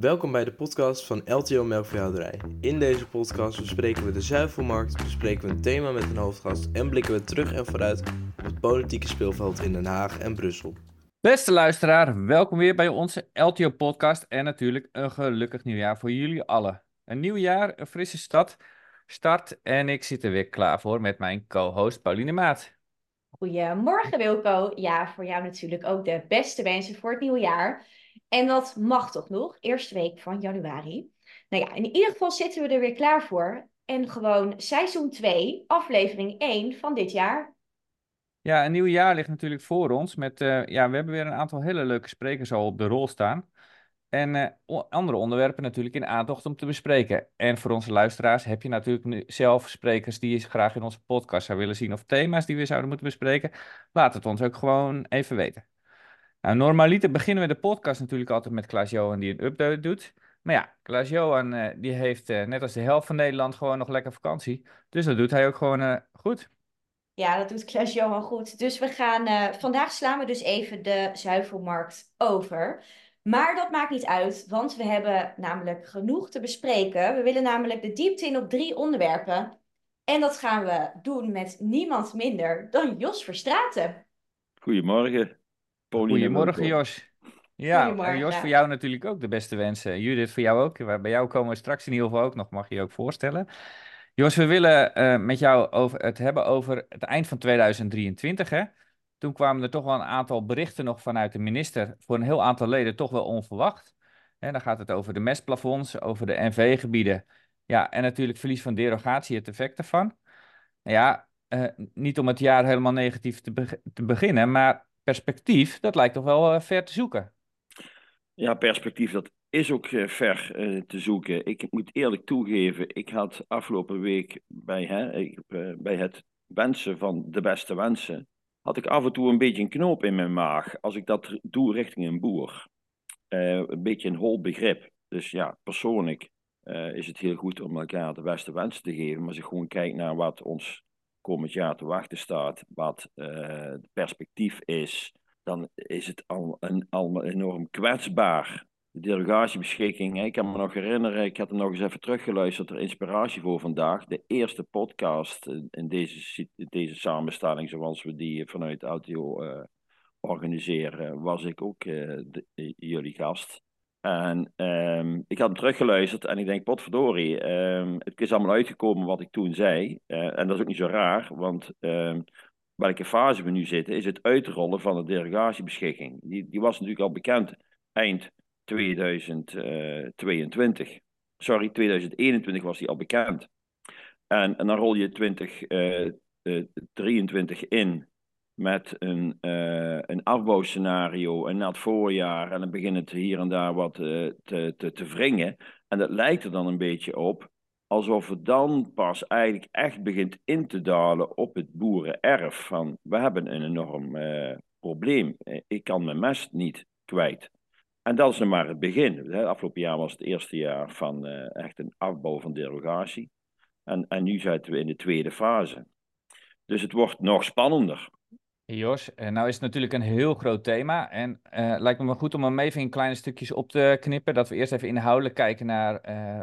Welkom bij de podcast van LTO Melkveehouderij. In deze podcast bespreken we de zuivelmarkt, bespreken we een thema met een hoofdgast en blikken we terug en vooruit op het politieke speelveld in Den Haag en Brussel. Beste luisteraar, welkom weer bij onze LTO-podcast en natuurlijk een gelukkig nieuwjaar voor jullie allen. Een nieuw jaar, een frisse stad, start en ik zit er weer klaar voor met mijn co-host Pauline Maat. Goedemorgen Wilco. Ja, voor jou natuurlijk ook de beste wensen voor het nieuwe jaar. En dat mag toch nog, eerste week van januari. Nou ja, in ieder geval zitten we er weer klaar voor. En gewoon seizoen 2, aflevering 1 van dit jaar. Ja, een nieuw jaar ligt natuurlijk voor ons. Met, uh, ja, we hebben weer een aantal hele leuke sprekers al op de rol staan. En uh, andere onderwerpen natuurlijk in aantocht om te bespreken. En voor onze luisteraars heb je natuurlijk nu zelf sprekers die je graag in onze podcast zou willen zien. Of thema's die we zouden moeten bespreken. Laat het ons ook gewoon even weten. Nou, normaliter beginnen we de podcast natuurlijk altijd met Klaas-Johan die een update doet. Maar ja, Klaas-Johan uh, die heeft uh, net als de helft van Nederland gewoon nog lekker vakantie. Dus dat doet hij ook gewoon uh, goed. Ja, dat doet Klaas-Johan goed. Dus we gaan, vandaag slaan we dus even de zuivelmarkt over. Maar dat maakt niet uit, want we hebben namelijk genoeg te bespreken. We willen namelijk de diepte in op drie onderwerpen. En dat gaan we doen met niemand minder dan Jos Verstraten. Goedemorgen. Goedemorgen, Jos. Ja, Goedemorgen. Jos, voor jou natuurlijk ook de beste wensen. Judith, voor jou ook. Bij jou komen we straks in ieder geval ook nog, mag je je ook voorstellen. Jos, we willen uh, met jou over het hebben over het eind van 2023. Hè? Toen kwamen er toch wel een aantal berichten nog vanuit de minister. Voor een heel aantal leden toch wel onverwacht. Hè, dan gaat het over de mestplafonds, over de NV-gebieden. Ja, en natuurlijk verlies van derogatie, het effect daarvan. Nou ja, uh, niet om het jaar helemaal negatief te, be te beginnen, maar perspectief, dat lijkt toch wel uh, ver te zoeken. Ja, perspectief, dat is ook uh, ver uh, te zoeken. Ik moet eerlijk toegeven, ik had afgelopen week bij, hè, bij het wensen van de beste wensen, had ik af en toe een beetje een knoop in mijn maag als ik dat doe richting een boer. een beetje een hol begrip. Dus ja, persoonlijk is het heel goed om elkaar de beste wensen te geven, maar als ik gewoon kijk naar wat ons komend jaar te wachten staat, wat uh, het perspectief is, dan is het al, een, al enorm kwetsbaar. De derogatiebeschikking, ik kan me nog herinneren, ik had er nog eens even teruggeluisterd, er inspiratie voor vandaag. De eerste podcast in deze, deze samenstelling, zoals we die vanuit Audio uh, organiseren, was ik ook uh, de, jullie gast. En um, ik had hem teruggeluisterd en ik denk, potverdorie, um, het is allemaal uitgekomen wat ik toen zei. Uh, en dat is ook niet zo raar, want um, welke fase we nu zitten, is het uitrollen van de derogatiebeschikking. Die, die was natuurlijk al bekend eind 2022. Uh, Sorry, 2021 was die al bekend. En, en dan rol je 2023 uh, in met een, uh, een afbouwscenario en na het voorjaar en dan begint het hier en daar wat uh, te, te, te wringen. En dat lijkt er dan een beetje op alsof het dan pas eigenlijk echt begint in te dalen op het boerenerf. Van we hebben een enorm uh, probleem. Ik kan mijn mest niet kwijt. En dat is nog maar het begin. Het afgelopen jaar was het eerste jaar van echt een afbouw van derogatie. En, en nu zitten we in de tweede fase. Dus het wordt nog spannender. Jos, eh, nou is het natuurlijk een heel groot thema. En uh, lijkt me wel goed om hem even in kleine stukjes op te knippen. Dat we eerst even inhoudelijk kijken naar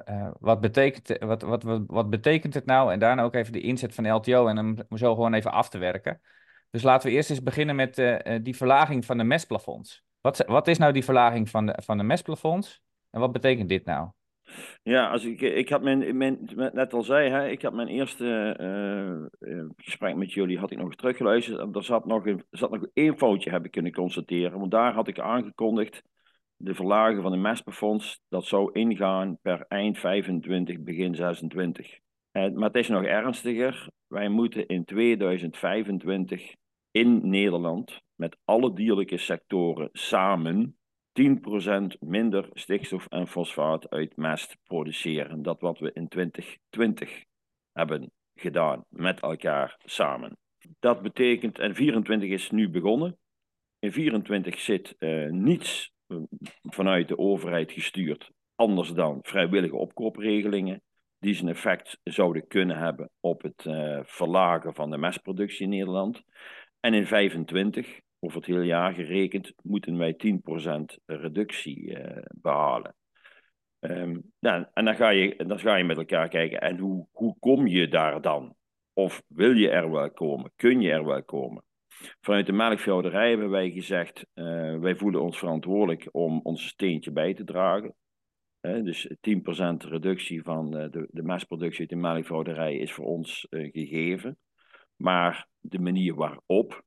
uh, wat, betekent, wat, wat, wat, wat betekent het nou. En daarna ook even de inzet van LTO en hem zo gewoon even af te werken. Dus laten we eerst eens beginnen met die verlaging van de mestplafonds. Wat, wat is nou die verlaging van de, van de mestplafonds? En wat betekent dit nou? Ja, als ik, ik had mijn, mijn, net al zei, hè, ik had mijn eerste uh, gesprek met jullie had ik nog teruggeluisterd. En er zat nog, zat nog één foutje, heb ik kunnen constateren. Want daar had ik aangekondigd, de verlagen van de mestbefonds, dat zou ingaan per eind 25, begin 26. Uh, maar het is nog ernstiger. Wij moeten in 2025 in Nederland met alle dierlijke sectoren samen 10% minder stikstof en fosfaat uit mest produceren. Dat wat we in 2020 hebben gedaan met elkaar samen. Dat betekent, en 24 is nu begonnen. In 24 zit uh, niets eh, vanuit de overheid gestuurd, anders dan vrijwillige opkoopregelingen, die zijn effect zouden kunnen hebben op het uh, verlagen van de mestproductie in Nederland. En in 25 over het hele jaar gerekend, moeten wij 10% reductie uh, behalen. Um, nou, en dan ga, je, dan ga je met elkaar kijken, en hoe, hoe kom je daar dan? Of wil je er wel komen? Kun je er wel komen? Vanuit de melkveehouderij hebben wij gezegd, uh, wij voelen ons verantwoordelijk om ons steentje bij te dragen. Dus 10% reductie van uh, de, de mestproductie uit de melkveehouderij is voor ons gegeven. Maar de manier waarop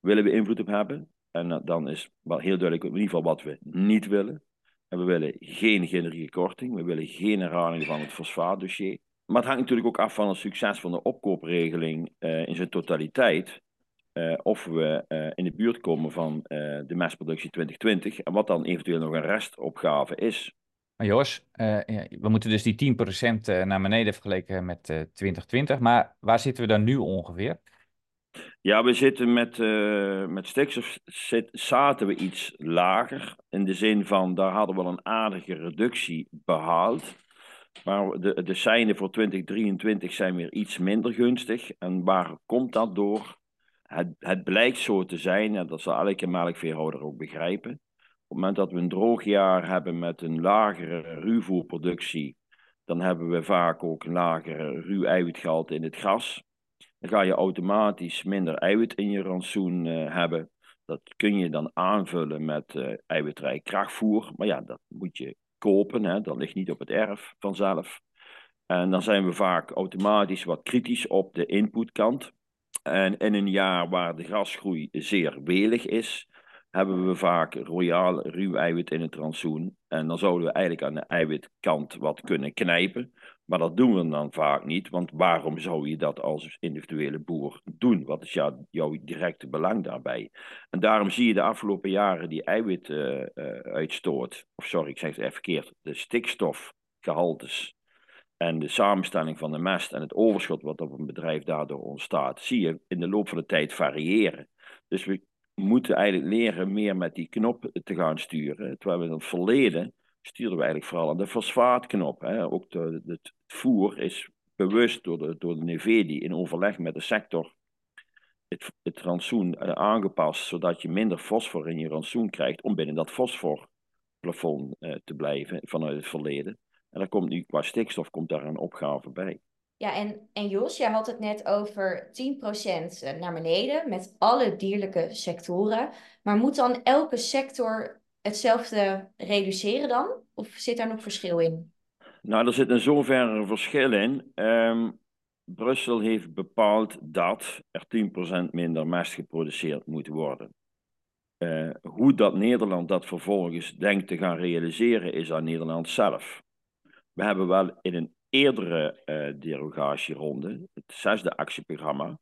willen we invloed op hebben. En dan is wel heel duidelijk in ieder geval wat we niet willen. En we willen geen generieke korting. We willen geen herhaling van het fosfaatdossier. Maar het hangt natuurlijk ook af van het succes van de opkoopregeling uh, in zijn totaliteit. Uh, of we in de buurt komen van de mestproductie 2020 en wat dan eventueel nog een restopgave is. Maar Jos, we moeten dus die 10% naar beneden vergeleken met 2020. Maar waar zitten we dan nu ongeveer? Ja, we zitten met, uh, met stikstof zaten we iets lager. In de zin van, daar hadden we een aardige reductie behaald. Maar de, de seinen voor 2023 zijn weer iets minder gunstig. En waar komt dat door? Het, het blijkt zo te zijn, en dat zal elke melkveehouder ook begrijpen. Op het moment dat we een droog jaar hebben met een lagere ruwvoerproductie, dan hebben we vaak ook een lagere ruw-eiwitgehalte in het gras. Dan ga je automatisch minder eiwit in je rantsoen uh, hebben. Dat kun je dan aanvullen met uh, eiwitrijk krachtvoer. Maar ja, dat moet je kopen. Hè? Dat ligt niet op het erf vanzelf. En dan zijn we vaak automatisch wat kritisch op de inputkant. En in een jaar waar de grasgroei zeer welig is, hebben we vaak royaal ruw eiwit in het rantsoen. En dan zouden we eigenlijk aan de eiwitkant wat kunnen knijpen. Maar dat doen we dan vaak niet, want waarom zou je dat als individuele boer doen? Wat is jou, jouw directe belang daarbij? En daarom zie je de afgelopen jaren die eiwituitstoot, uh, uh, of sorry, ik zeg het even verkeerd, de stikstofgehaltes en de samenstelling van de mest en het overschot wat op een bedrijf daardoor ontstaat, zie je in de loop van de tijd variëren. Dus we moeten eigenlijk leren meer met die knop te gaan sturen. Terwijl we in het verleden stuurden we eigenlijk vooral aan de fosfaatknop. Hè. Ook de, het voer is bewust door de, door de in overleg met de sector het, het rantsoen eh, aangepast, zodat je minder fosfor in je rantsoen krijgt om binnen dat fosforplafond uh, te blijven vanuit het verleden. En daar komt nu qua stikstof komt daar een opgave bij. Ja, en, en Jos, jij had het net over 10% eh, naar beneden met alle dierlijke sectoren. Maar moet dan elke sector hetzelfde reduceren dan? Of zit daar nog verschil in? Nou, er zit in zoverre verschil in. Um, Brussel heeft bepaald dat er 10% minder mest geproduceerd moet worden. Uh, hoe dat Nederland dat vervolgens denkt te gaan realiseren, is aan Nederland zelf. We hebben wel in een eerdere uh, derogatieronde, het zesde actieprogramma,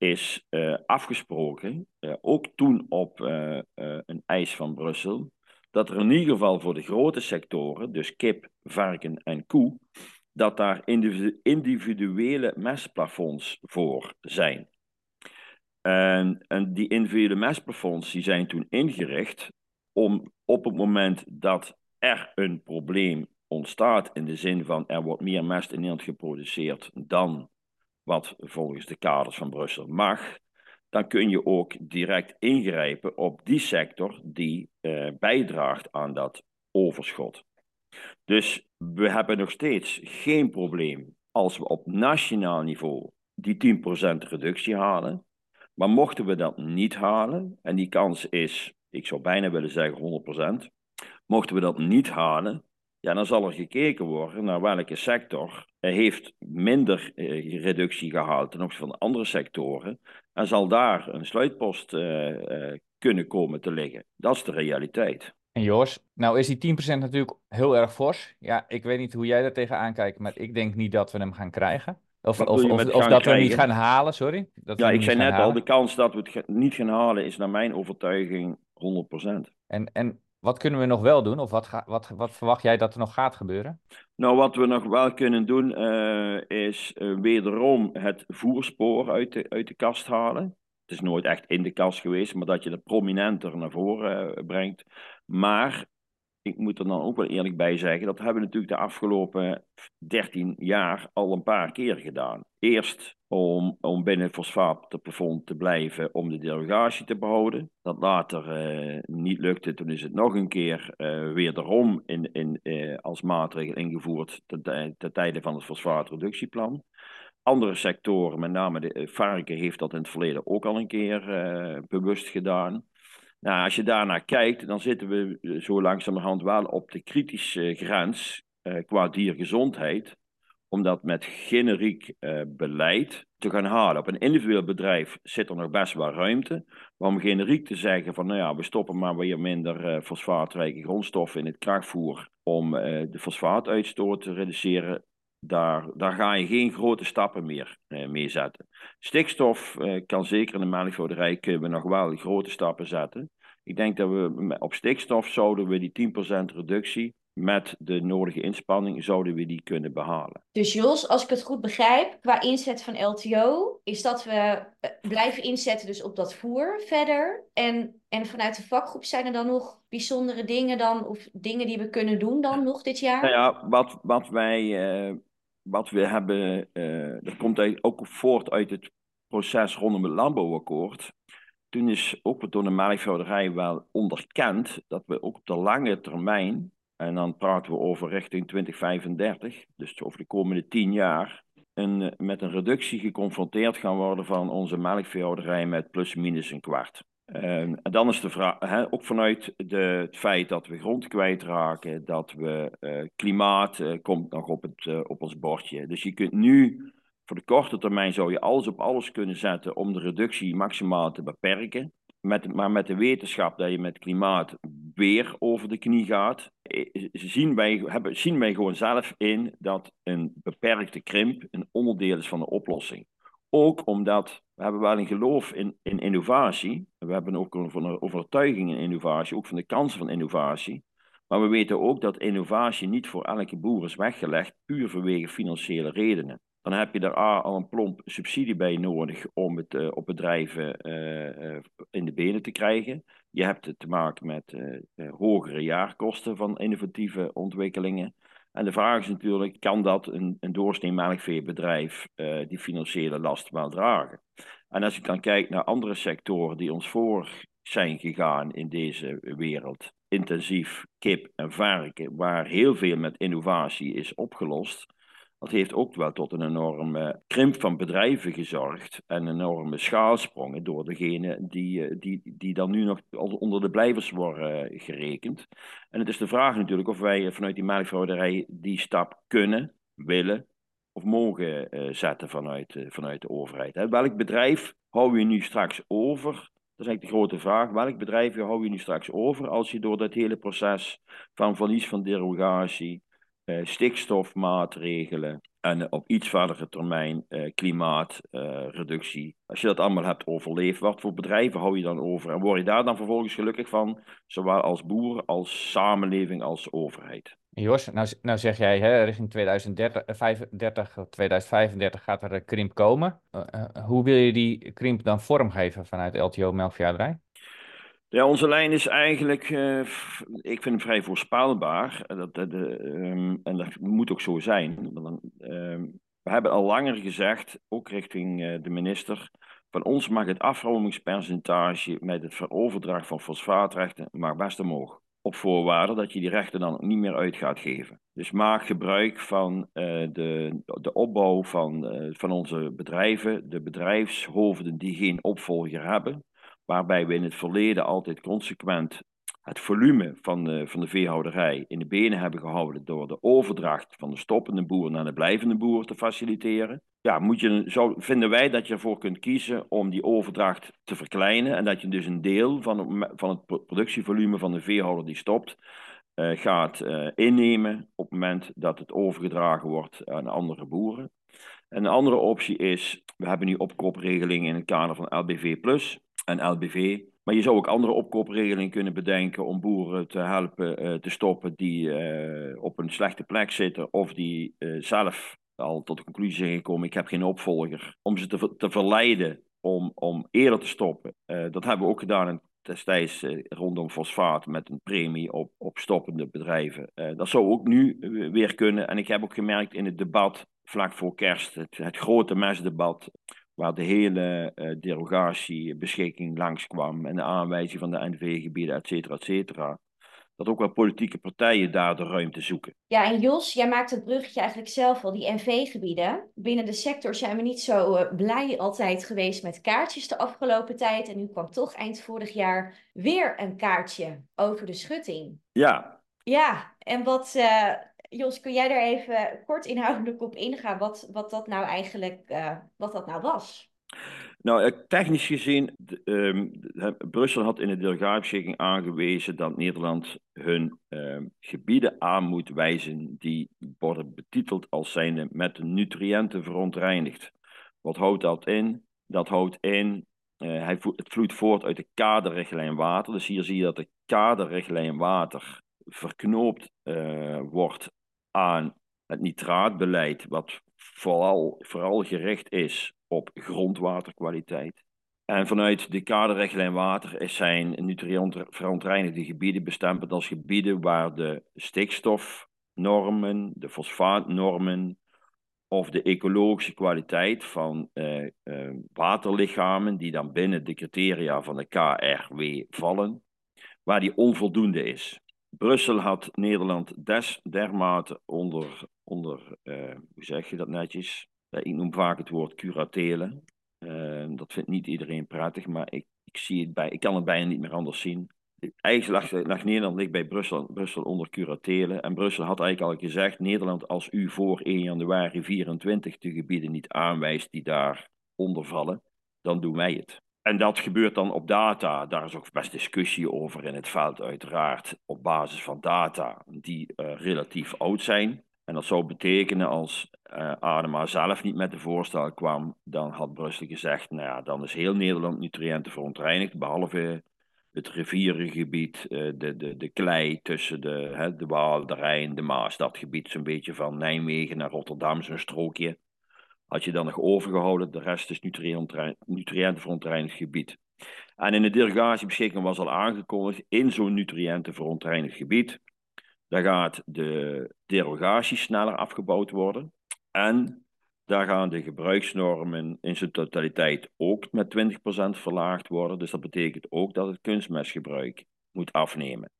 is uh, afgesproken, uh, ook toen op een eis van Brussel, dat er in ieder geval voor de grote sectoren, dus kip, varken en koe, dat daar individuele mestplafonds voor zijn. En, en die individuele mestplafonds die zijn toen ingericht om op het moment dat er een probleem ontstaat in de zin van er wordt meer mest in Nederland geproduceerd dan wat volgens de kaders van Brussel mag, dan kun je ook direct ingrijpen op die sector die uh, bijdraagt aan dat overschot. Dus we hebben nog steeds geen probleem als we op nationaal niveau die 10% reductie halen. Maar mochten we dat niet halen, en die kans is, ik zou bijna willen zeggen 100%, mochten we dat niet halen, ja, dan zal er gekeken worden naar welke sector heeft minder eh, reductie gehaald ten opzichte van andere sectoren. En zal daar een sluitpost uh, kunnen komen te liggen. Dat is de realiteit. En Jos, nou is die 10% natuurlijk heel erg fors. Ja, ik weet niet hoe jij daar tegenaan kijkt, maar ik denk niet dat we hem gaan krijgen. Of, of, of, of dat we hem niet gaan halen, sorry. Dat ja, ik zei net halen. al, de kans dat we het niet gaan halen is naar mijn overtuiging 100%. En, en wat kunnen we nog wel doen? Of wat, ga, wat, wat verwacht jij dat er nog gaat gebeuren? Nou, wat we nog wel kunnen doen, uh, is uh, wederom het voerspoor uit de, uit de kast halen. Het is nooit echt in de kast geweest, maar dat je het prominenter naar voren uh, brengt. Maar ik moet er dan ook wel eerlijk bij zeggen, dat hebben we natuurlijk de afgelopen 13 jaar al een paar keer gedaan. Eerst om, om binnen het fosfaatplafond te blijven om de derogatie te behouden. Dat later uh, niet lukte, toen is het nog een keer uh, weer erom in, in, uh, als maatregel ingevoerd ten, ten tijde van het fosfaatreductieplan. Andere sectoren, met name de varken, heeft dat in het verleden ook al een keer bewust gedaan. Nou, als je daarnaar kijkt, dan zitten we zo langzamerhand wel op de kritische grens qua diergezondheid om dat met generiek uh, beleid te gaan halen. Op een individueel bedrijf zit er nog best wel ruimte. Maar om generiek te zeggen van, nou ja, we stoppen maar weer minder uh, fosfaatrijke grondstoffen in het krachtvoer om uh, de fosfaatuitstoot te reduceren, daar, daar ga je geen grote stappen meer mee zetten. Stikstof kan zeker in de melkveehouderij kunnen we nog wel grote stappen zetten. Ik denk dat we op stikstof zouden we die 10% reductie met de nodige inspanning zouden we die kunnen behalen. Dus Jos, als ik het goed begrijp, qua inzet van LTO, is dat we eh, blijven inzetten dus op dat voer verder. En, en vanuit de vakgroep zijn er dan nog bijzondere dingen dan, of dingen die we kunnen doen dan nog dit jaar? Nou ja, wat, wat wij, uh, wat we hebben, uh, dat komt ook voort uit het proces rondom het landbouwakkoord. Toen is ook door de melkvouderij wel onderkend dat we ook op de lange termijn en dan praten we over richting 2035, dus over de komende tien jaar, een, eh, met een reductie geconfronteerd gaan worden van onze melkveehouderij met plus minus een kwart. En dan is de vraag, ook vanuit de, het feit dat we grond kwijtraken, dat we uh, klimaat uh, komt nog op, het, uh, op ons bordje. Dus je kunt nu, voor de korte termijn zou je alles op alles kunnen zetten om de reductie maximaal te beperken. Met, maar met de wetenschap dat je met klimaat weer over de knie gaat, eh, zien wij, hebben, zien wij gewoon zelf in dat een beperkte krimp een onderdeel is van de oplossing. Ook omdat we hebben wel een geloof in, in innovatie. We hebben ook een overtuiging in innovatie, ook van de kansen van innovatie. Maar we weten ook dat innovatie niet voor elke boer is weggelegd, puur vanwege financiële redenen dan heb je er A, al een plomp subsidie bij nodig om het uh, op bedrijven uh, uh, in de benen te krijgen. Je hebt te maken met hogere jaarkosten van innovatieve ontwikkelingen. En de vraag is natuurlijk, kan dat een, een doorsnee melkveebedrijf die financiële last wel dragen? En als ik dan kijk naar andere sectoren die ons voor zijn gegaan in deze wereld, intensief kip en varken, waar heel veel met innovatie is opgelost dat heeft ook wel tot een enorme krimp van bedrijven gezorgd en enorme schaalsprongen door degene die, eh, die, die dan nu nog onder de blijvers worden eh, gerekend. En het is de vraag natuurlijk of wij vanuit die melkvrouwerij die stap kunnen, willen of mogen uh, zetten vanuit, vanuit de overheid. Welk bedrijf hou je nu straks over? Dat is eigenlijk de grote vraag. Welk bedrijf hou je nu straks over als je door dat hele proces van verlies van derogatie, eh, stikstofmaatregelen en op iets verdere termijn uh, klimaatreductie. Als je dat allemaal hebt overleefd, wat voor bedrijven hou je dan over? En word je daar dan vervolgens gelukkig van, zowel als boer, als samenleving, als overheid? Jos, nou, nou zeg jij, hè, richting 2030, 2035 gaat er een krimp komen. Hoe wil je die krimp dan vormgeven vanuit LTO Melkveehouderij? Ja, onze lijn is eigenlijk, uh, ik vind hem vrij voorspelbaar. Dat, dat, um, en dat moet ook zo zijn. Uh, we hebben al langer gezegd, ook richting de minister, van ons mag het afromingspercentage met het veroverdrag van fosfaatrechten maar best omhoog. Op voorwaarde dat je die rechten dan niet meer uit gaat geven. Dus maak gebruik van de, de opbouw van, van onze bedrijven, de bedrijfshoofden die geen opvolger hebben waarbij we in het verleden altijd consequent het volume van de, van de veehouderij in de benen hebben gehouden door de overdracht van de stoppende boer naar de blijvende boer te faciliteren. Ja, moet je, zo vinden wij dat je ervoor kunt kiezen om die overdracht te verkleinen en dat je dus een deel van, van het productievolume van de veehouder die stopt, uh, gaat uh, innemen op het moment dat het overgedragen wordt aan andere boeren. En een andere optie is, we hebben nu opkoopregelingen in het kader van LBV en LBV. Maar je zou ook andere opkoopregelingen kunnen bedenken om boeren te helpen uh, te stoppen die uh, op een slechte plek zitten of die uh, zelf al tot de conclusie zijn gekomen, ik heb geen opvolger. Om ze te, te verleiden om, om eerder te stoppen. dat hebben we ook gedaan destijds rondom fosfaat met een premie op, op stoppende bedrijven. dat zou ook nu weer kunnen. En ik heb ook gemerkt in het debat vlak voor kerst, het, het grote mesdebat, waar de hele uh, derogatiebeschikking langskwam en de aanwijzing van de NV-gebieden, et cetera, et cetera dat ook wel politieke partijen daar de ruimte zoeken. Ja, en Jos, jij maakt het bruggetje eigenlijk zelf al, die NV-gebieden. Binnen de sector zijn we niet zo uh, blij altijd geweest met kaartjes de afgelopen tijd. En nu kwam toch eind vorig jaar weer een kaartje over de schutting. Ja. Ja, en wat, uh, Jos, kun jij daar even kort inhoudelijk op ingaan, wat, wat dat nou eigenlijk uh, wat dat nou was? Nou, eh, technisch gezien, um, Brussel had in de delegatiebeschikking aangewezen dat Nederland hun um, gebieden aan moet wijzen die worden betiteld als zijnde met nutriënten verontreinigd. Wat houdt dat in? Dat houdt in, hij het vloeit voort uit de kaderrichtlijn water. Dus hier zie je dat de kaderrichtlijn water verknoopt wordt aan het nitraatbeleid, wat vooral, vooral gericht is op grondwaterkwaliteit. En vanuit de kaderrichtlijn water zijn nutriëntverontreinigde gebieden bestempeld als gebieden waar de stikstofnormen, de fosfaatnormen of de ecologische kwaliteit van eh, eh, waterlichamen, die dan binnen de criteria van de KRW vallen, waar die onvoldoende is. Brussel had Nederland des, dermate onder, onder eh, hoe zeg je dat netjes, ik noem vaak het woord curatelen. Ehm, dat vindt niet iedereen prettig, maar ik, ik, zie het bij, ik kan het bijna niet meer anders zien. Eigenlijk lag, lag Nederland ligt bij Brussel, Brussel onder curatelen. En Brussel had eigenlijk al gezegd: Nederland, als u voor 1 januari 24 de gebieden niet aanwijst die daar onder vallen, dan doen wij het. En dat gebeurt dan op data. Daar is ook best discussie over in het veld, uiteraard. Op basis van data die uh, relatief oud zijn. En dat zou betekenen als uh, Adema zelf niet met de voorstel kwam, dan had Brussel gezegd, nou ja, dan is heel Nederland nutriënten verontreinigd, behalve het rivierengebied, uh, de, de, de klei tussen de, hè, de Waal, de Rijn, de Maas, dat gebied zo'n beetje van Nijmegen naar Rotterdam, zo'n strookje. Had je dan nog overgehouden, de rest is nutriënten verontreinigd gebied. En in de derogatiebeschikking was al aangekondigd, in zo'n nutriënten verontreinigd gebied daar gaat de derogatie sneller afgebouwd worden. En daar gaan de gebruiksnormen in zijn totaliteit ook met 20% verlaagd worden. Dus dat betekent ook dat het kunstmestgebruik moet afnemen.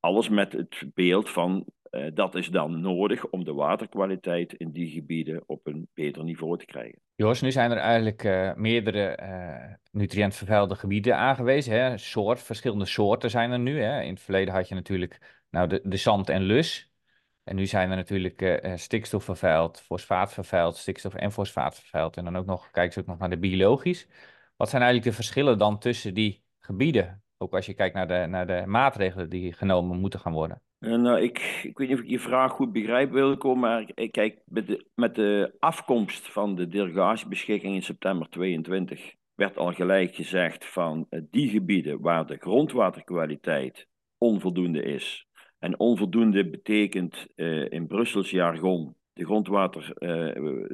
Alles met het beeld van dat is dan nodig om de waterkwaliteit in die gebieden op een beter niveau te krijgen. Jos, nu zijn er eigenlijk uh, meerdere uh, nutriëntvervuilde gebieden aangewezen. Hè? Soort, verschillende soorten zijn er nu. Hè? In het verleden had je natuurlijk nou, de, de zand en lus. En nu zijn er natuurlijk uh, stikstof vervuild, fosfaat vervuild, stikstof en fosfaat vervuild. En dan ook nog, kijken ze ook nog naar de biologisch. Wat zijn eigenlijk de verschillen dan tussen die gebieden? Ook als je kijkt naar de, naar de maatregelen die genomen moeten gaan worden. Uh, nou, ik, ik weet niet of ik je vraag goed begrijp, Wilco, maar ik, kijk, met de, met de afkomst van de derogatiebeschikking in september 22 werd al gelijk gezegd van uh, die gebieden waar de grondwaterkwaliteit onvoldoende is, en onvoldoende betekent uh, in Brussels jargon de grondwater,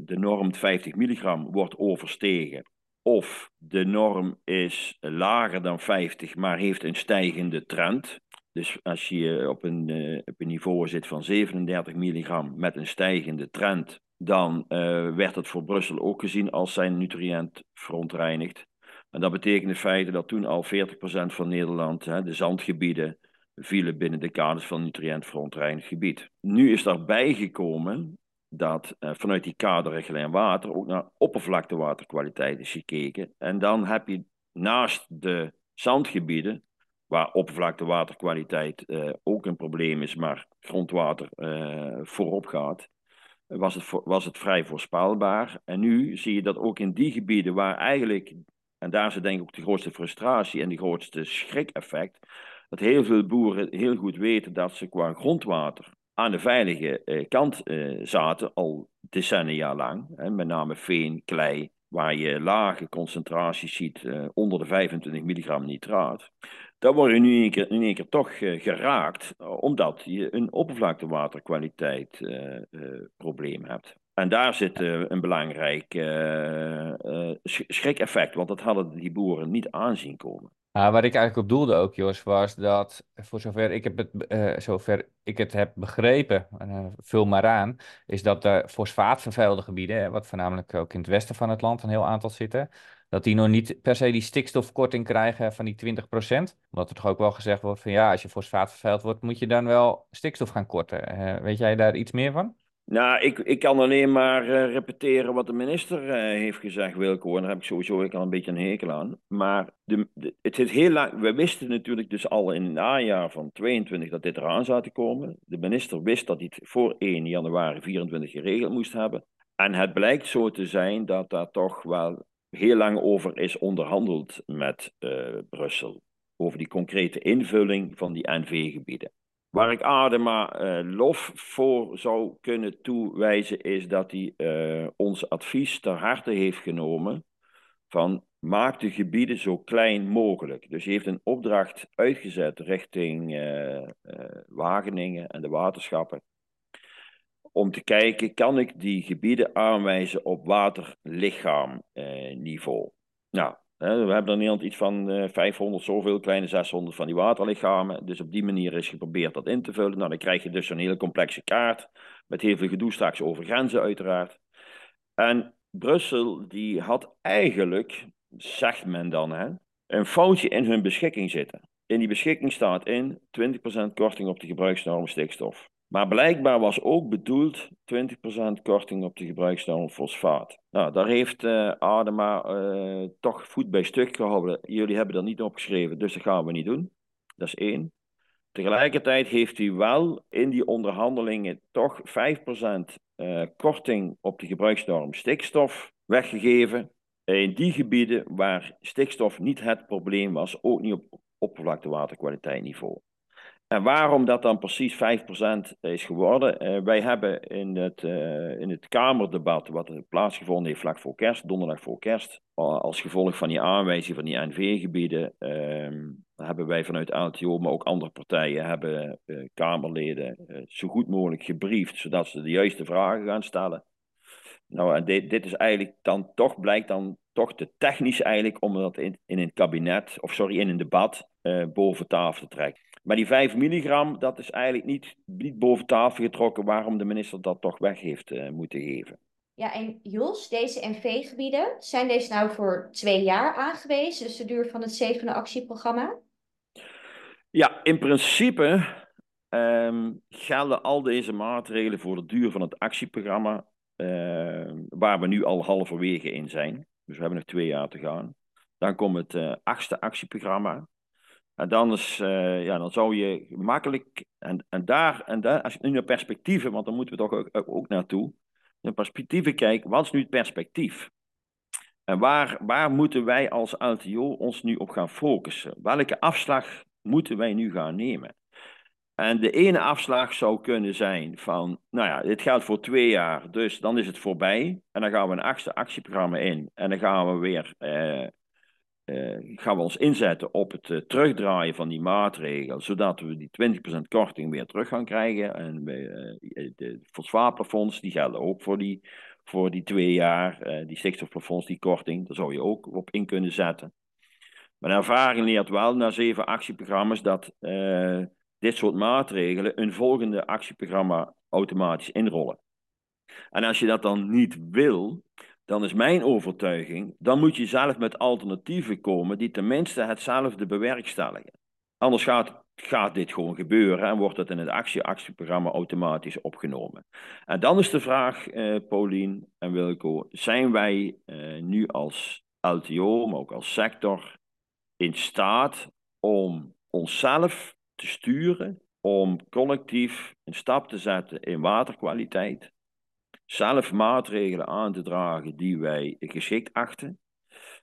de norm 50 milligram wordt overstegen. Of de norm is lager dan 50, maar heeft een stijgende trend. Dus als je op een, uh, op een niveau zit van 37 milligram met een stijgende trend, dan werd het voor Brussel ook gezien als zijn nutriënt verontreinigd. En dat betekent in feite dat toen al 40% van Nederland, hè, de zandgebieden, vielen binnen de kaders van nutriëntverontreinigd gebied. Nu is daarbij gekomen dat uh, vanuit die kaderrichtlijn water ook naar oppervlaktewaterkwaliteit is gekeken. En dan heb je naast de zandgebieden, waar oppervlaktewaterkwaliteit uh, ook een probleem is, maar grondwater uh, voorop gaat, was het, was het vrij voorspelbaar. En nu zie je dat ook in die gebieden waar eigenlijk, en daar zit denk ik ook de grootste frustratie en de grootste schrik-effect, dat heel veel boeren heel goed weten dat ze qua grondwater aan de veilige eh, kant zaten, al decennia lang. Met name veen, klei, waar je lage concentraties ziet onder de 25 milligram nitraat. Daar word je nu in één keer, in één keer toch uh, geraakt, omdat je een oppervlaktewaterkwaliteit uh, probleem hebt. En daar zit een belangrijk schrik-effect, want dat hadden die boeren niet aanzien komen. Uh, waar ik eigenlijk op doelde ook, Jos, was dat voor zover ik, heb het, zover ik het heb begrepen, vul maar aan, is dat de fosfaatvervuilde gebieden, wat voornamelijk ook in het westen van het land een heel aantal zitten, dat die nog niet per se die stikstofkorting krijgen van die 20%. Omdat er toch ook wel gezegd wordt van ja, als je fosfaat vervuild wordt, moet je dan wel stikstof gaan korten. weet jij daar iets meer van? Nou, ik, ik kan alleen maar uh, repeteren wat de minister uh, heeft gezegd, Wilco. En daar heb ik sowieso ik al een beetje een hekel aan. Maar de, de, het is heel lang. We wisten natuurlijk dus al in het najaar van 22 dat dit eraan zou te komen. De minister wist dat hij het voor 1 januari 24 geregeld moest hebben. En het blijkt zo te zijn dat daar toch wel heel lang over is onderhandeld met uh, Brussel. Over die concrete invulling van die NV-gebieden. Waar ik Adema uh, lof voor zou kunnen toewijzen, is dat hij uh, ons advies ter harte heeft genomen van maak de gebieden zo klein mogelijk. Dus hij heeft een opdracht uitgezet richting Wageningen en de waterschappen. Om te kijken, kan ik die gebieden aanwijzen op waterlichaamniveau? nou, we hebben in Nederland iets van 500, eh, zoveel, kleine 600 van die waterlichamen. Dus op die manier is geprobeerd dat in te vullen. Nou, dan krijg je dus een hele complexe kaart. Met heel veel gedoe straks over grenzen, uiteraard. En Brussel, die had eigenlijk, zegt men dan, hè, een foutje in hun beschikking zitten. In die beschikking staat in 20% korting op de gebruiksnorm stikstof. Maar blijkbaar was ook bedoeld 20% korting op de gebruiksnorm fosfaat. Nou, daar heeft uh, Adema uh, toch voet bij stuk gehouden. Jullie hebben dat niet opgeschreven, dus dat gaan we niet doen. Dat is één. Tegelijkertijd heeft hij wel in die onderhandelingen toch 5% uh, eh, korting op de gebruiksnorm stikstof weggegeven. In die gebieden waar stikstof niet het probleem was, ook niet op oppervlaktewaterkwaliteitsniveau. En waarom dat dan precies 5% is geworden? Uh, wij hebben in het, uh, in het Kamerdebat, wat plaatsgevonden heeft vlak voor kerst, donderdag voor kerst, als gevolg van die aanwijzing van die NV-gebieden, uh, hebben wij vanuit ALTO, maar ook andere partijen, hebben eh, Kamerleden zo goed mogelijk gebriefd, zodat ze de juiste vragen gaan stellen. Nou, en dit, dit is eigenlijk dan toch, blijkt dan toch te technisch eigenlijk om dat in, in een kabinet, of sorry, in een debat boven tafel te trekken. Maar die 5 milligram, dat is eigenlijk niet, niet boven tafel getrokken waarom de minister dat toch weg heeft uh, moeten geven. Ja, en Jos, deze NV-gebieden, zijn deze nou voor twee jaar aangewezen, dus de duur van het zevende actieprogramma? Ja, in principe um, gelden al deze maatregelen voor de duur van het actieprogramma, uh, waar we nu al halverwege in zijn. Dus we hebben nog twee jaar te gaan. Dan komt het uh, achtste actieprogramma. En uh, ja, dan zou je makkelijk, en, en, daar, en daar, als je nu naar perspectieven, want dan moeten we toch ook, ook naartoe, naar perspectieven kijken, wat is nu het perspectief? En waar, waar moeten wij als LTO ons nu op gaan focussen? Welke afslag moeten wij nu gaan nemen? En de ene afslag zou kunnen zijn van, nou ja, dit geldt voor twee jaar, dus dan is het voorbij. En dan gaan we een achtste actieprogramma in. En dan gaan we weer eh, gaan we ons inzetten op het uh, terugdraaien van die maatregel, zodat we die 20% korting weer terug gaan krijgen. En uh, de fosfaatplafonds, die gelden ook voor die, voor die twee jaar. die stikstofplafonds, die korting, daar zou je ook op in kunnen zetten. De ervaring leert wel na zeven actieprogramma's dat dit soort maatregelen een volgende actieprogramma automatisch inrollen. En als je dat dan niet wil, dan is mijn overtuiging, dan moet je zelf met alternatieven komen die tenminste hetzelfde bewerkstelligen. Anders gaat, gaat dit gewoon gebeuren en wordt het in het actie-actieprogramma automatisch opgenomen. En dan is de vraag, eh, Paulien en Wilco, zijn wij eh, nu als LTO, maar ook als sector, in staat om onszelf te sturen, om collectief een stap te zetten in waterkwaliteit, zelf maatregelen aan te dragen die wij geschikt achten.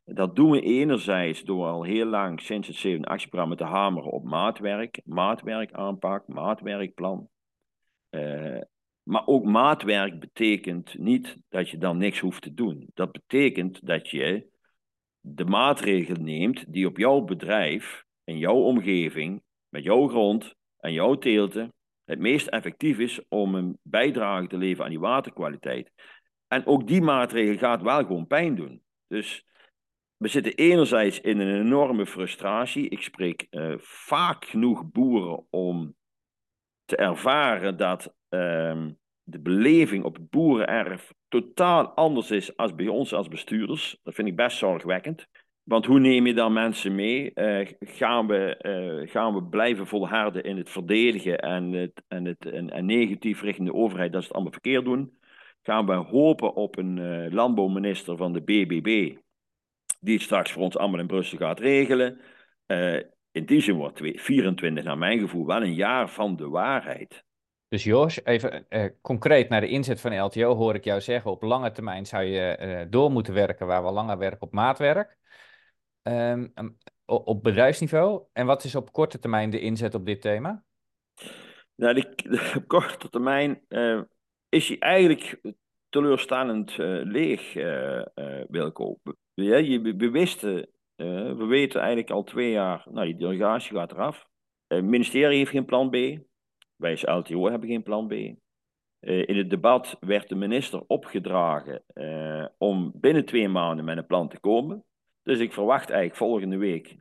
Dat doen we enerzijds door al heel lang sinds het 7 actieprogramma te hameren op maatwerk, maatwerkaanpak, maatwerkplan. Uh, maar ook maatwerk betekent niet dat je dan niks hoeft te doen. Dat betekent dat je de maatregel neemt die op jouw bedrijf, in jouw omgeving, met jouw grond en jouw teelten het meest effectief is om een bijdrage te leveren aan die waterkwaliteit. En ook die maatregel gaat wel gewoon pijn doen. Dus we zitten enerzijds in een enorme frustratie. Ik spreek vaak genoeg boeren om te ervaren dat ehm, de beleving op het boerenerf totaal anders is als bij ons als bestuurders. Dat vind ik best zorgwekkend. Want hoe neem je dan mensen mee? Uh, gaan, we, uh, gaan we blijven volharden in het verdedigen en, het, en, het, en, negatief richting de overheid dat ze het allemaal verkeerd doen? Gaan we hopen op een uh, landbouwminister van de BBB, die het straks voor ons allemaal in Brussel gaat regelen? in die zin wordt 24 naar mijn gevoel wel een jaar van de waarheid. Dus Jos, even concreet naar de inzet van LTO hoor ik jou zeggen, op lange termijn zou je door moeten werken waar we langer werken op maatwerk. Um, op bedrijfsniveau. En wat is op korte termijn de inzet op dit thema? Nou, op korte termijn uh, is hij eigenlijk teleurstellend leeg, Wilco. Ja, we, we we weten eigenlijk al twee jaar, nou die delegatie gaat eraf. Het ministerie heeft geen plan B. Wij als LTO hebben geen plan B. Uh, in het debat werd de minister opgedragen uh, om binnen twee maanden met een plan te komen. Dus ik verwacht eigenlijk volgende week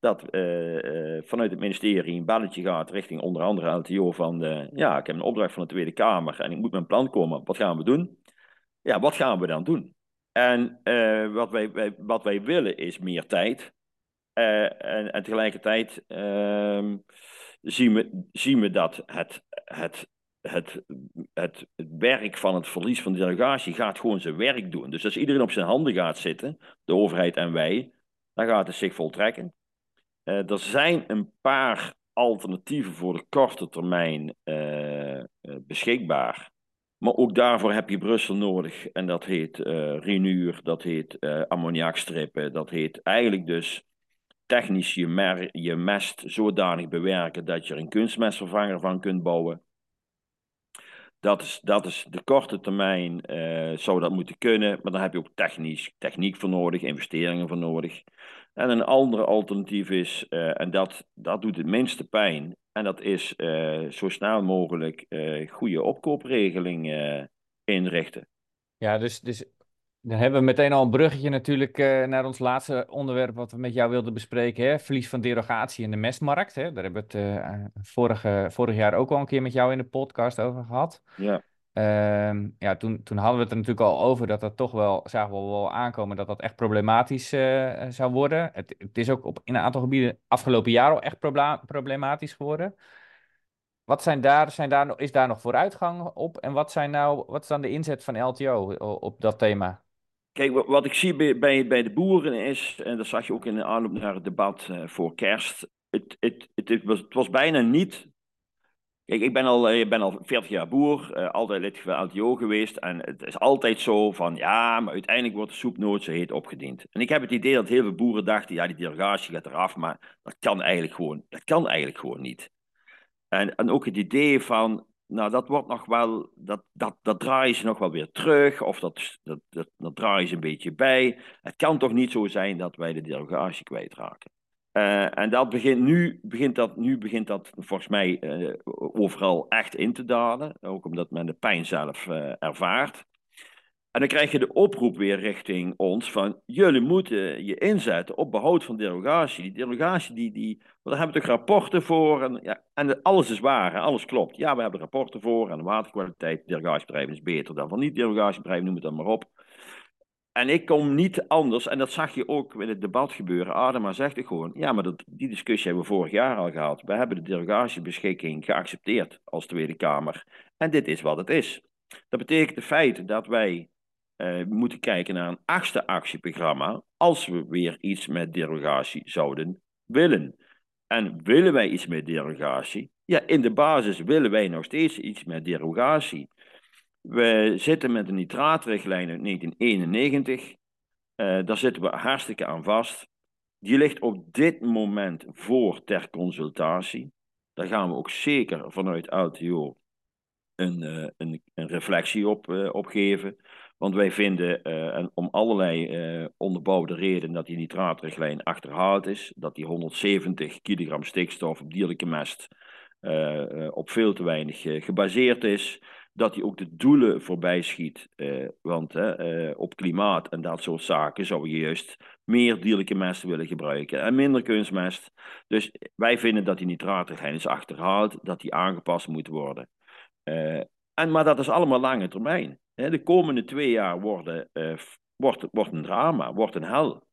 dat uh, vanuit het ministerie een belletje gaat richting onder andere LTO van ja, ik heb een opdracht van de Tweede Kamer en ik moet met een plan komen. Wat gaan we doen? Ja, wat gaan we dan doen? En wat, wij, wij, wat wij willen is meer tijd. En, en, tegelijkertijd ehm, zien we, zien we dat het, het, het, het, het werk van het verlies van de delegatie gaat gewoon zijn werk doen. Dus als iedereen op zijn handen gaat zitten, de overheid en wij, dan gaat het zich voltrekken. Uh, er zijn een paar alternatieven voor de korte termijn uh, uh, beschikbaar. Maar ook daarvoor heb je Brussel nodig. En dat heet uh, renuur, dat heet ammoniakstrippen, dat heet eigenlijk dus technisch je, mer je mest zodanig bewerken dat je er een kunstmestvervanger van kunt bouwen. Dat is, dat is de korte termijn, uh, zou dat moeten kunnen, maar dan heb je ook technisch, techniek voor nodig, investeringen voor nodig. En een andere alternatief is, uh, en dat, dat doet het minste pijn, en dat is uh, zo snel mogelijk goede opkoopregeling inrichten. Ja, dus, dus dan hebben we meteen al een bruggetje natuurlijk uh, naar ons laatste onderwerp wat we met jou wilden bespreken. Hè? Verlies van derogatie in de mestmarkt. Hè? Daar hebben we het uh, vorige, vorig jaar ook al een keer met jou in de podcast over gehad. Ja. Uh, ja, toen, toen hadden we het er natuurlijk al over dat dat toch wel, zagen we wel aankomen, dat dat echt problematisch zou worden. Het, het, is ook op, in een aantal gebieden afgelopen jaar al echt problematisch geworden. Wat zijn daar, zijn daar, is daar nog vooruitgang op? En wat, zijn nou, wat is dan de inzet van LTO op dat thema? Kijk, wat ik zie bij, bij, de boeren is, en dat zag je ook in de aanloop naar het debat uh, voor kerst, het, het, het, was, het was bijna niet. Kijk, ik ben al, ik ben al 40 jaar boer, uh, altijd lid van LTO geweest. En het is altijd zo van, ja, maar uiteindelijk wordt de soep nooit zo heet opgediend. En ik heb het idee dat heel veel boeren dachten, ja, die derogatie gaat eraf, maar dat kan eigenlijk gewoon, dat kan eigenlijk gewoon niet. En, en ook het idee van, nou, dat wordt nog wel, dat, dat, dat draaien ze nog wel weer terug, of dat, dat, dat, dat draaien ze een beetje bij. Het kan toch niet zo zijn dat wij de derogatie kwijtraken. Uh, en dat begint nu, begint dat, nu begint dat volgens mij uh, overal echt in te dalen, ook omdat men de pijn zelf uh, ervaart. En dan krijg je de oproep weer richting ons van jullie moeten je inzetten op behoud van derogatie. Die derogatie, die, die, daar hebben we toch rapporten voor en, ja, en alles is waar, alles klopt. Ja, we hebben rapporten voor en de waterkwaliteit, derogatiebedrijven is beter dan van niet-derogatiebedrijven, noem het dan maar op. En ik kom niet anders, en dat zag je ook in het debat gebeuren. Adema zegt het gewoon, ja, maar dat, die discussie hebben we vorig jaar al gehad. We hebben de derogatiebeschikking geaccepteerd als Tweede Kamer. En dit is wat het is. Dat betekent het feit dat wij uh, moeten kijken naar een achtste actieprogramma als we weer iets met derogatie zouden willen. En willen wij iets met derogatie? Ja, in de basis willen wij nog steeds iets met derogatie. We zitten met de nitraatrichtlijn uit 1991. Uh, daar zitten we hartstikke aan vast. Die ligt op dit moment voor ter consultatie. Daar gaan we ook zeker vanuit LTO een, uh, een, een reflectie op, op geven. Want wij vinden, uh, en om allerlei uh, onderbouwde redenen, dat die nitraatrichtlijn achterhaald is. Dat die 170 kilogram stikstof op dierlijke mest uh, op veel te weinig gebaseerd is. Dat die ook de doelen voorbij schiet. want op klimaat en dat soort zaken zou je juist meer dierlijke mest willen gebruiken en minder kunstmest. Dus wij vinden dat die nitraatregein is achterhaald, dat die aangepast moet worden. En, maar dat is allemaal lange termijn. De komende twee jaar worden, uh, wordt, wordt een drama, wordt een hel.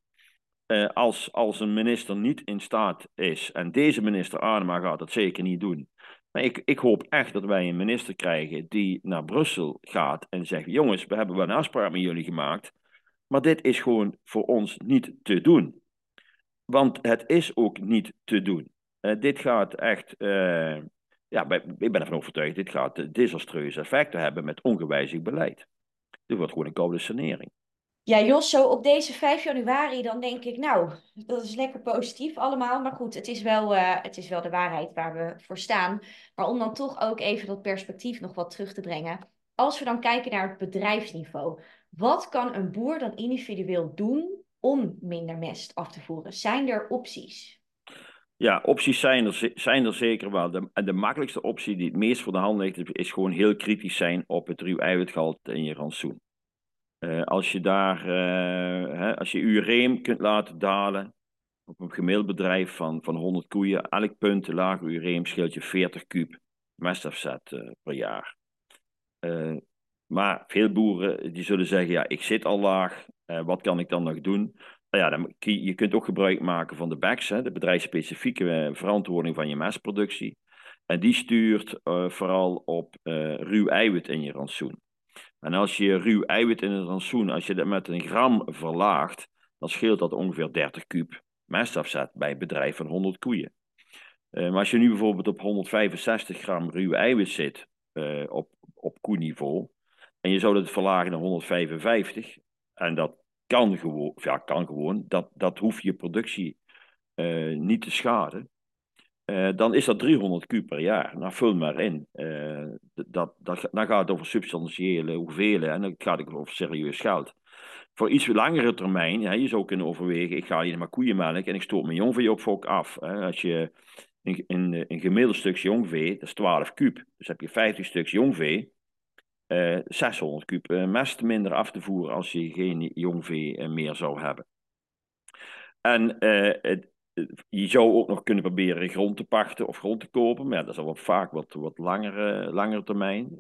Uh, als, als een minister niet in staat is, en deze minister Adema gaat dat zeker niet doen. Maar ik, ik hoop echt dat wij een minister krijgen die naar Brussel gaat en zegt: Jongens, we hebben wel een afspraak met jullie gemaakt. Maar dit is gewoon voor ons niet te doen. Want het is ook niet te doen. Uh, dit gaat echt ja, ik ben ervan overtuigd, dit gaat desastreuze effecten hebben met ongewijzigd beleid. Dit wordt gewoon een koude sanering. Ja, Jos, zo op deze 5 januari, dan denk ik, nou, dat is lekker positief allemaal. Maar goed, het is, wel, uh, het is wel de waarheid waar we voor staan. Maar om dan toch ook even dat perspectief nog wat terug te brengen. Als we dan kijken naar het bedrijfsniveau. Wat kan een boer dan individueel doen om minder mest af te voeren? Zijn er opties? Ja, opties zijn er, zijn er zeker wel. De, de makkelijkste optie die het meest voor de hand ligt, is gewoon heel kritisch zijn op het ruw eiwitgehalte in je rantsoen. Uh, als je daar, uh, hè, als je ureem kunt laten dalen op een gemiddeld bedrijf van, van 100 koeien, elk punt lager ureem scheelt je 40 kuub mestafzet uh, per jaar. maar veel boeren die zullen zeggen, ja, ik zit al laag, wat kan ik dan nog doen? Nou ja, dan, je kunt ook gebruik maken van de BACS, hè, de bedrijfsspecifieke eh, verantwoording van je mestproductie. En die stuurt uh, vooral op uh, ruw eiwit in je rantsoen. En als je ruw eiwit in het rantsoen, als je dat met een gram verlaagt, dan scheelt dat ongeveer 30 kuub mestafzet bij een bedrijf van 100 koeien. Maar als je nu bijvoorbeeld op 165 gram ruw eiwit zit op, op koeniveau, en je zou dat verlagen naar 155, en dat kan gewoon, ja, kan gewoon, dat, dat hoeft je productie uh, niet te schaden. Uh, dan is dat 300 kub per jaar. Nou, vul maar in. Uh, dat, dat, dan gaat het over substantiële hoeveelheden en dan gaat het over serieus geld. Voor iets langere termijn, ja, je zou kunnen overwegen, ik ga hier maar koeienmelk en ik stoot mijn jongveeopfok af. Hè. Als je een, een, een gemiddeld stuk jongvee, dat is 12 kub. Dus heb je 50 stuks jongvee, 600 eh, kub eh, mest minder af te voeren als je geen jongvee eh, meer zou hebben. En het, je zou ook nog kunnen proberen grond te pachten of grond te kopen, maar dat is al vaak wat, wat langere, langere termijn.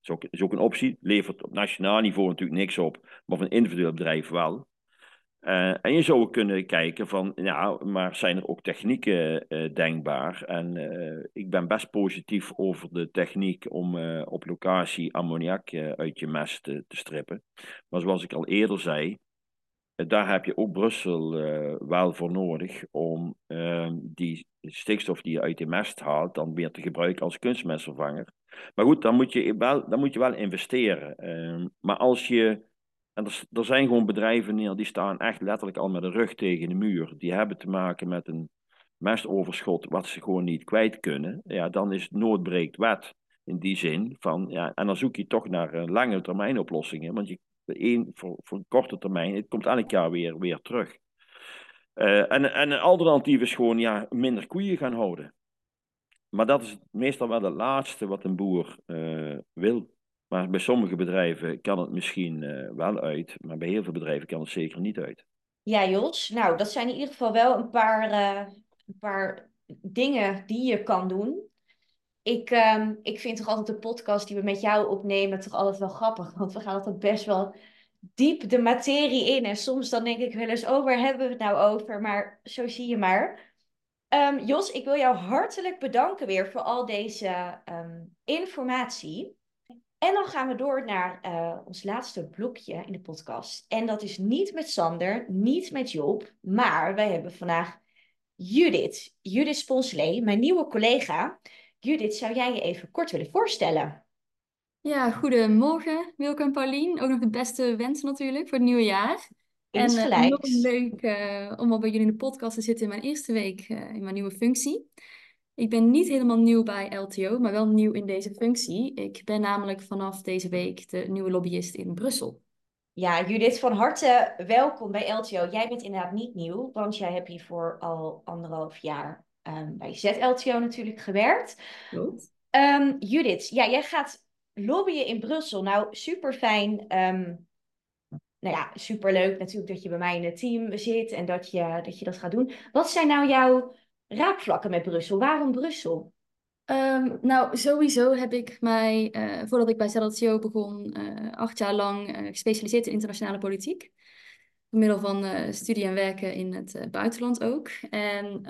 Is, ook, is ook een optie. Levert op nationaal niveau natuurlijk niks op, maar van individueel bedrijf wel. Uh, en je zou kunnen kijken van, ja, maar zijn er ook technieken uh, denkbaar? En uh, ik ben best positief over de techniek om op locatie ammoniak uit je mest te strippen. Maar zoals ik al eerder zei, daar heb je ook Brussel wel voor nodig om ehm, die stikstof die je uit de mest haalt, dan weer te gebruiken als kunstmestvervanger. Maar goed, dan moet je wel, dan moet je wel investeren. Ehm, maar als je er, er, zijn gewoon bedrijven neer die staan echt letterlijk al met de rug tegen de muur. Die hebben te maken met een mestoverschot wat ze gewoon niet kwijt kunnen. Ja, dan is nood breekt wet in die zin. Van, ja, en dan zoek je toch naar uh, lange termijn oplossingen. Want je, voor, een korte termijn, het komt elk jaar weer, weer terug. Uh, en, en een alternatief is gewoon ja, minder koeien gaan houden. Maar dat is meestal wel het laatste wat een boer uh, wil. Maar bij sommige bedrijven kan het misschien uh, wel uit, maar bij heel veel bedrijven kan het zeker niet uit. Ja, Jos. Nou, dat zijn in ieder geval wel een paar, uh, een paar dingen die je kan doen. Ik, um, ik vind toch altijd de podcast die we met jou opnemen toch altijd wel grappig. Want we gaan altijd best wel diep de materie in. En soms dan denk ik wel eens, oh, waar hebben we het nou over? Maar zo zie je maar. Um, Jos, ik wil jou hartelijk bedanken weer voor al deze um, informatie. En dan gaan we door naar uh, ons laatste blokje in de podcast. En dat is niet met Sander, niet met Job, maar wij hebben vandaag Judith. Judith Sponsley, mijn nieuwe collega. Judith, zou jij je even kort willen voorstellen? Ja, goedemorgen Wilke en Paulien. Ook nog de beste wensen natuurlijk voor het nieuwe jaar. En uh, leuk uh, om al bij jullie in de podcast te zitten in mijn eerste week in mijn nieuwe functie. Ik ben niet helemaal nieuw bij LTO, maar wel nieuw in deze functie. Ik ben namelijk vanaf deze week de nieuwe lobbyist in Brussel. Ja, Judith, van harte welkom bij LTO. Jij bent inderdaad niet nieuw, want jij hebt hiervoor al anderhalf jaar um, bij ZLTO natuurlijk gewerkt. Goed. Um, Judith, ja, jij gaat lobbyen in Brussel. Nou, super fijn. Um, nou ja, superleuk natuurlijk dat je bij mij in het team zit en dat je dat, je dat gaat doen. Wat zijn nou jouw raakvlakken met Brussel? Waarom Brussel? Um, nou, sowieso heb ik mij, uh, voordat ik bij ZLTO begon, uh, acht jaar lang uh, gespecialiseerd in internationale politiek. Door middel van studie en werken in het buitenland ook. En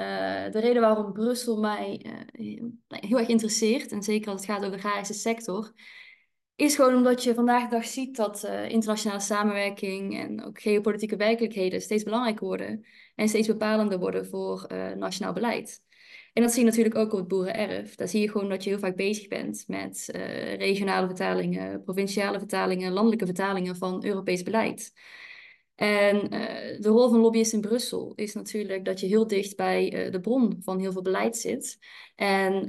de reden waarom Brussel mij heel erg interesseert, en zeker als het gaat over de agrarische sector, is gewoon omdat je vandaag de dag ziet dat internationale samenwerking en ook geopolitieke werkelijkheden steeds belangrijker worden en steeds bepalender worden voor nationaal beleid. En dat zie je natuurlijk ook op het boerenerf. Daar zie je gewoon dat je heel vaak bezig bent met uh, regionale vertalingen, provinciale vertalingen, landelijke vertalingen van Europees beleid. En de rol van lobbyisten in Brussel is natuurlijk dat je heel dicht bij de bron van heel veel beleid zit. En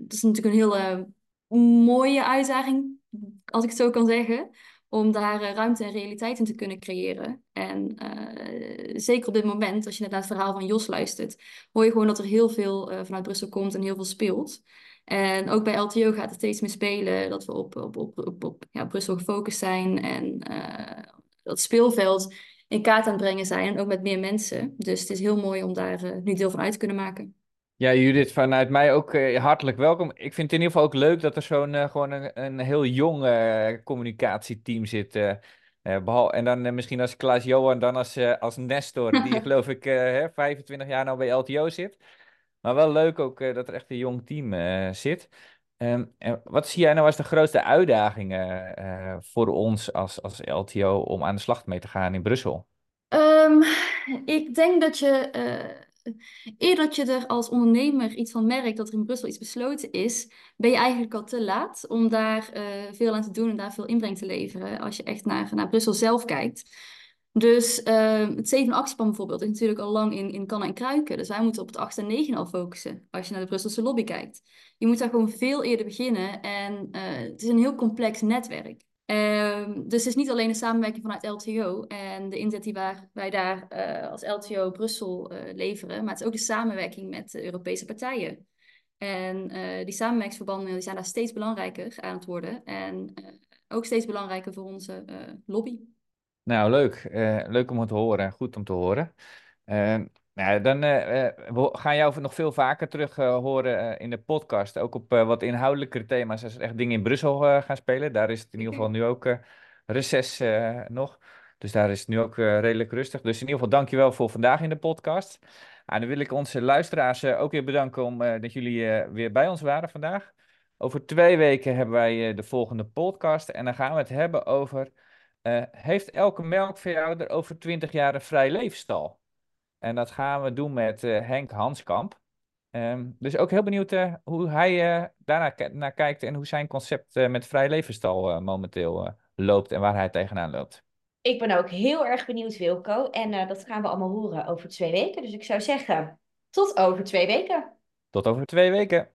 dat is natuurlijk een hele mooie uitdaging, als ik het zo kan zeggen om daar eh, ruimte en realiteit in te kunnen creëren. En uh, zeker op dit moment, als je net naar het verhaal van Jos luistert, hoor je gewoon dat er heel veel uh, vanuit Brussel komt en heel veel speelt. En ook bij LTO gaat het steeds meer spelen dat we op, op, op, op, ja, Brussel gefocust zijn en dat speelveld in kaart aan het brengen zijn. En ook met meer mensen. Dus het is heel mooi om daar nu deel van uit te kunnen maken. Ja, Judith, vanuit mij ook uh, hartelijk welkom. Ik vind het in ieder geval ook leuk dat er zo'n uh, gewoon een, een heel jong uh, communicatieteam zit. Behal en dan misschien als Klaas Johan, dan als, als Nestor, die geloof ik 25 jaar nou bij LTO zit. Maar wel leuk ook dat er echt een jong team zit. Um, en wat zie jij nou als de grootste uitdagingen voor ons als, als LTO om aan de slag mee te gaan in Brussel? Um, ik denk dat je Eerder dat je er als ondernemer iets van merkt dat er in Brussel iets besloten is, ben je eigenlijk al te laat om daar uh, veel aan te doen en daar veel inbreng te leveren. Als je echt naar, naar Brussel zelf kijkt. Dus uh, het 7 actieplan bijvoorbeeld is natuurlijk al lang in, in kannen en kruiken. Dus wij moeten op het 8 en 9 al focussen als je naar de Brusselse lobby kijkt. Je moet daar gewoon veel eerder beginnen en uh, het is een heel complex netwerk. Um, dus het is niet alleen de samenwerking vanuit LTO en de inzet die waar, wij daar uh, als LTO Brussel uh, leveren, maar het is ook de samenwerking met de Europese partijen. En uh, die samenwerkingsverbanden die zijn daar steeds belangrijker aan het worden en ook steeds belangrijker voor onze lobby. Nou, leuk. leuk om het te horen. Goed om te horen. Nou, dan uh, we gaan jou nog veel vaker terug uh, horen in de podcast. Ook op wat inhoudelijkere thema's als er echt dingen in Brussel gaan spelen. Daar is het in ieder geval nu ook reces nog. Dus daar is het nu ook redelijk rustig. Dus in ieder geval dankjewel voor vandaag in de podcast. En nou, dan wil ik onze luisteraars ook weer bedanken om, dat jullie weer bij ons waren vandaag. Over twee weken hebben wij de volgende podcast. En dan gaan we het hebben over... heeft elke melkveehouder over 20 jaar een vrij leefstal? En dat gaan we doen met uh, Henk Hanskamp. Um, dus ook heel benieuwd uh, hoe hij uh, daarnaar naar kijkt en hoe zijn concept met vrij levensstal momenteel loopt en waar hij tegenaan loopt. Ik ben ook heel erg benieuwd, Wilco. En dat gaan we allemaal horen over twee weken. Dus ik zou zeggen, tot over twee weken. Tot over twee weken.